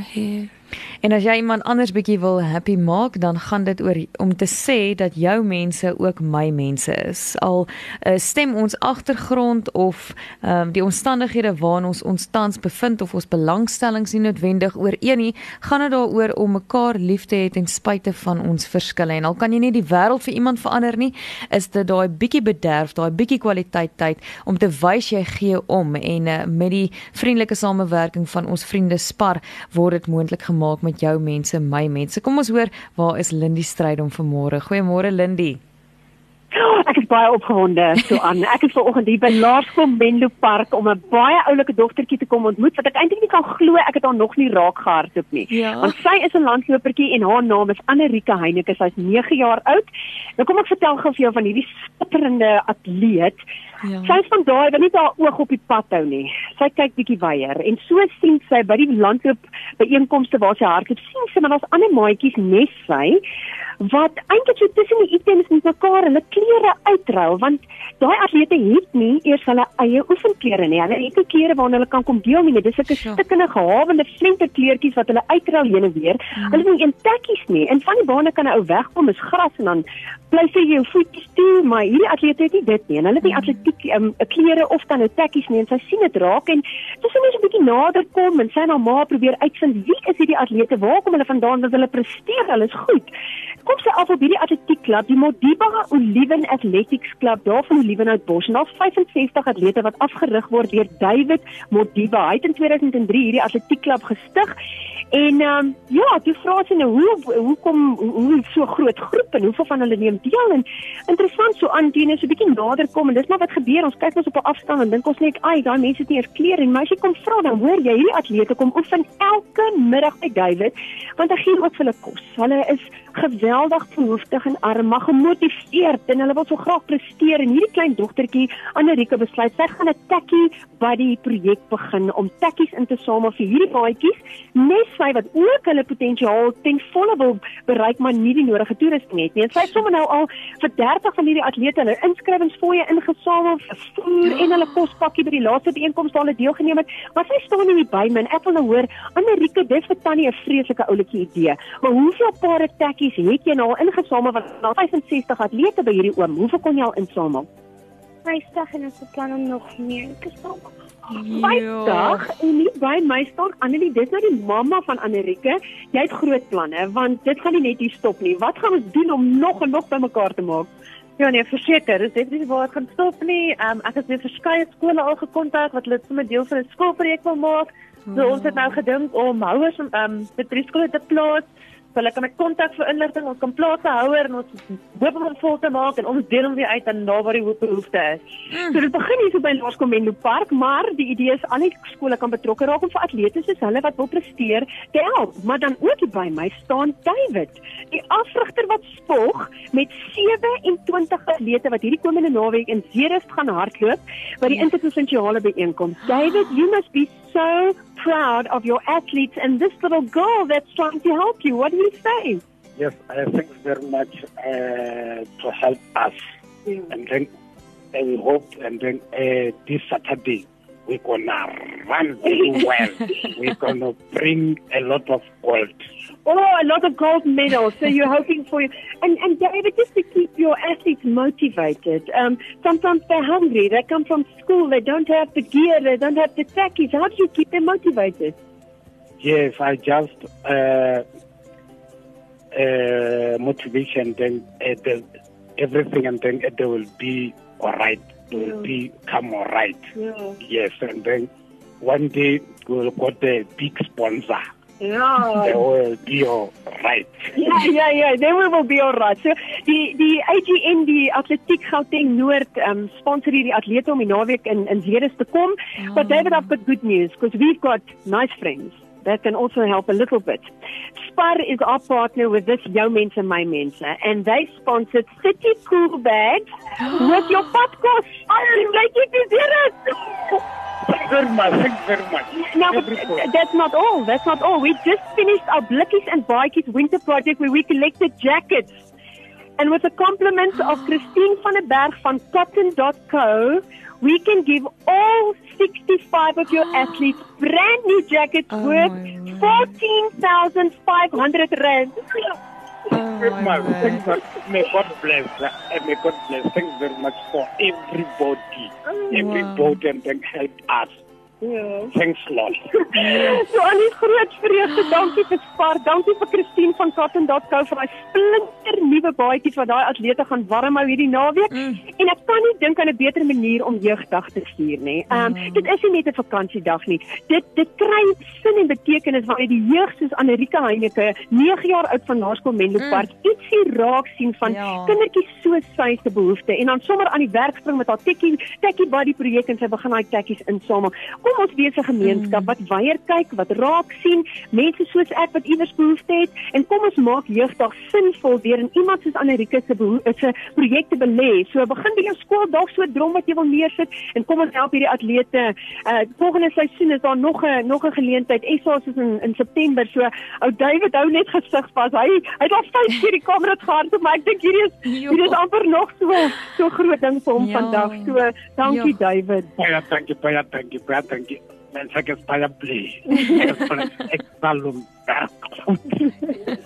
hair. En as jy iemand anders bietjie wil happy maak, dan gaan dit oor om te sê dat jou mense ook my mense is. Al uh, stem ons agtergrond of um, die omstandighede waarin ons ons tans bevind of ons belangstellings nie noodwendig ooreen nie, gaan dit daaroor om mekaar lief te hê ten spyte van ons verskille. En al kan jy nie die wêreld vir iemand verander nie, is dit daai bietjie bederf, daai bietjie kwaliteit tyd om te wys jy gee om en uh, met die vriendelike samewerking van ons vriende Spar word dit moontlik gemaak met jou mense, my mense. Kom ons hoor, waar is Lindy Strydom vanmôre? Goeiemôre Lindy. Oh, ek is baie opgewonde so aan. Ek is vanoggend hier by Laerskool Menlo Park om 'n baie oulike dogtertjie te kom ontmoet wat ek eintlik nie kan glo ek het haar nog nie raak gehardloop nie. Ja. Want sy is 'n landlopertjie en haar naam is Annerika Heineke. Sy's 9 jaar oud. Nou kom ek vertel gou vir jou van hierdie skitterende atleet. Ja. Sy is van daai wat nie haar oog op die pad hou nie. Sy kyk bietjie weier en so sien sy by die landloop byeenkomste waar sy hardloop, sien sy maar daar's ander maatjies nes sy wat eintlik so tussen die items met mekaar hulle klere uitruil want daai atlete het nie eers hulle eie oefenklere nie. Hulle het nie klere waarna hulle kan kom deel nie. Dis sulke Sure. stikkende gehawende flenterkleertjies wat hulle uitruil heen en weer. Hmm. Hulle het nie een tekkies nie. En van die bane kan 'n ou wegkom is gras en dan bly sy jou voetjies toe, maar hierdie atlete het nie dit nie. En hulle het nie atletiek um, klere of dan nou tekkies nie en sy sien dit raak en dis net so 'n bietjie nader kom en sy en haar ma probeer uitvind wie is hierdie atlete? Waar kom hulle vandaan? Want hulle presteer, hulle is goed. Kom sy af op hierdie atletiekklub, die Modiba Oliven Athletics Club daar van Olivenhout Bosch. En daar's 65 atlete wat afgerig word deur David Modiba. Hy het in 2003 hierdie atletiekklub gestig. En ehm um, ja, toe vra sy nou hoe hoekom hoe, hoe so groot groep en hoeveel van hulle neem deel en interessant so aan teen so 'n bietjie nader kom en dis maar wat gebeur ons kyk ons op 'n afstand en dink ons net ai daai mense het nie eers klere en maar as jy kom vra dan hoor jy hierdie atlete kom oefen elke middag by David want hy gee ook vir hulle kos. Hulle is geweldig behoeftig en arm, maar gemotiveerd en hulle wil so graag presteer en hierdie klein dogtertjie Annerika besluit sy gaan 'n tekkie buddy projek begin om tekkies in te samel vir hierdie maatjies nes sy wat ook hulle potensiaal ten volle wil bereik maar nie die nodige toerusting het nie. En sy het sommer nou al vir 30 van hierdie atlete hulle inskrywingsfooie ingesamel voer en hulle kospakkie by die laaste byeenkoms waar hulle deelgeneem het. Maar sy staan nie by my en ek wil nou hoor Annerika dis vir Tannie 'n vreeslike ouletjie idee. Maar hoeveel pare tekkies het jy nou ingesamel want daar 65 atlete by hierdie oom. Hoeveel kon jy al insamel? 50 en ons beplan om nog meer te stap. 50 en nie by my staan Annelie, dis nou die mamma van Annerike. Jy het groot planne want dit gaan nie net hier stop nie. Wat gaan ons doen om nog en nog bymekaar te maak? Ja nee, verseker, dis definitief waar ek gaan stop nie. Um, ek het weer verskeie skole al gekontak wat hulle sommer deel van 'n skoolprojek wil maak. So ons het nou gedink om houers um, um by drie skole te plaas. Hulle kan met kontak vir inligting, ons kan plase houer en ons hoop om hom vol te maak en ons deel hom weer uit aan daar waar die behoefte is. So dit begin hier so by Laerskool Menlo Park, maar die idee is al die skole kan betrokke raak om vir atlete soos hulle wat wil presteer te help. Maar dan ook hier by my staan David, die afrigter wat spog met 27 atlete wat hierdie komende naweek in Zeerust gaan hardloop by die interprovinsiale byeenkoms. David, you must be so proud of your athletes and this little girl that's trying to help you. What do you say? Yes, uh, thanks very much uh, to help us. And then uh, we hope, and then uh, this Saturday, we're going to run very well. we're going to bring a lot of gold. Oh, a lot of gold medals. So you're hoping for you. and and David, just to keep your athletes motivated. Um, sometimes they're hungry. They come from school. They don't have the gear. They don't have the tackies. How do you keep them motivated? Yes, I just uh, uh, motivation, then uh, the, everything, and then uh, they will be all right. They will be come all right. Yeah. Yes, and then one day we'll got a big sponsor. They Yeah. will be all right. Ja, ja, ja, then we will be all right. So die die AGN die Atletiek Gauteng Noord um sponsor hierdie atlete om die naweek in in Zeerust te kom. But David I've got good news because we've got nice friends that can also help a little bit. Spar is our partner with this Jou Mense My Mense and they sponsored City Cool bags with your podcast. Like it is Zeerust. Thank you very much. Thank you very much. Now, but that's not all. That's not all. We just finished our Blikkies and Bikies winter project where we collected jackets. And with the compliments of Christine van der Berg van Cotton.co, we can give all 65 of your athletes brand new jackets Oh worth 14,500 rand. Oh my. God. May God bless. uh, and May God bless. Thanks very much for everybody. Everybody and then help us. Thanks a lot. So aan die groot vreugde, dankie vir Spar, dankie vir Christine van Cotton.co vir daai splinter nuwe baadjie wat daai atlete gaan warm hou hierdie naweek. Mm. En ek kan nie dink aan 'n beter manier om jeugdag te stuur nie. Ehm um, Mm. dit is nie net 'n vakansiedag nie. Dit dit kry sin en betekenis wanneer die jeug soos Amerika Heineke, 9 jaar oud van Laerskool Menlo Mm. Park, ietsie raak sien van Ja. kindertjies so sy se behoeftes en dan sommer aan die werk spring met haar tekkie tekkie buddy projek en sy begin daai tekkies insamel. Kom ons wees 'n gemeenskap Mm. wat weier kyk, wat raak sien, mense soos ek wat iewers behoefte het en kom ons maak jeugdag sinvol deur in iemand soos Amerika se behoe- se projekte belê. So begin by jou skooldag so 'n drom wat jy wil neersit en kom ons help hierdie atlete. Uh volgende seisoen is daar nog 'n nog 'n geleentheid. SA is in in September. So ou David hou net gesig vas. Hy hy het al vyf keer die kamera gehard, maar ek dink hierdie is Jo. hierdie is amper nog so so groot ding vir hom Ja. vandag. So dankie Ja. David. Baie dankie, baie dankie, baie dankie. Mens ek is baie bly. Ek sal hom werk goed.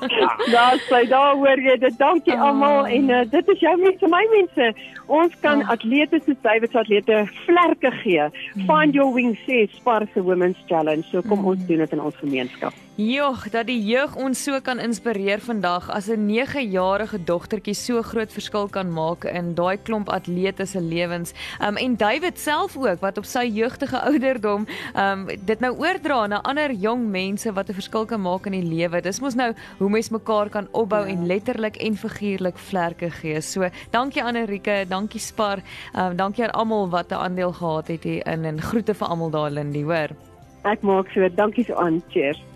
Ja. Daar sê daar hoor jy dit. Dankie Ah. almal en uh, dit is jou mense, my mense. Ons kan Ah. atlete soos David se atlete vlerke gee. Hmm. Find your wings sê Spar se Women's Challenge. So kom Hmm. ons doen dit in ons gemeenskap. Jogg, dat die jeug ons so kan inspireer vandag as 'n 9-jarige dogtertjie so groot verskil kan maak in daai klomp atlete se lewens. Um en David self ook wat op sy jeugtige ouderdom um dit nou oordra na ander jong mense wat 'n verskil kan maak in die lewe. Dis mos nou hoe mens mekaar kan opbou ja. en letterlik en figuurlik vlerke gee. So, dankie Annerike, dankie Spar. Um dankie aan almal wat 'n aandeel gehad het hier in en groete vir almal daar Lindie, hoor. Ek maak so. Dankie so aan. Cheers.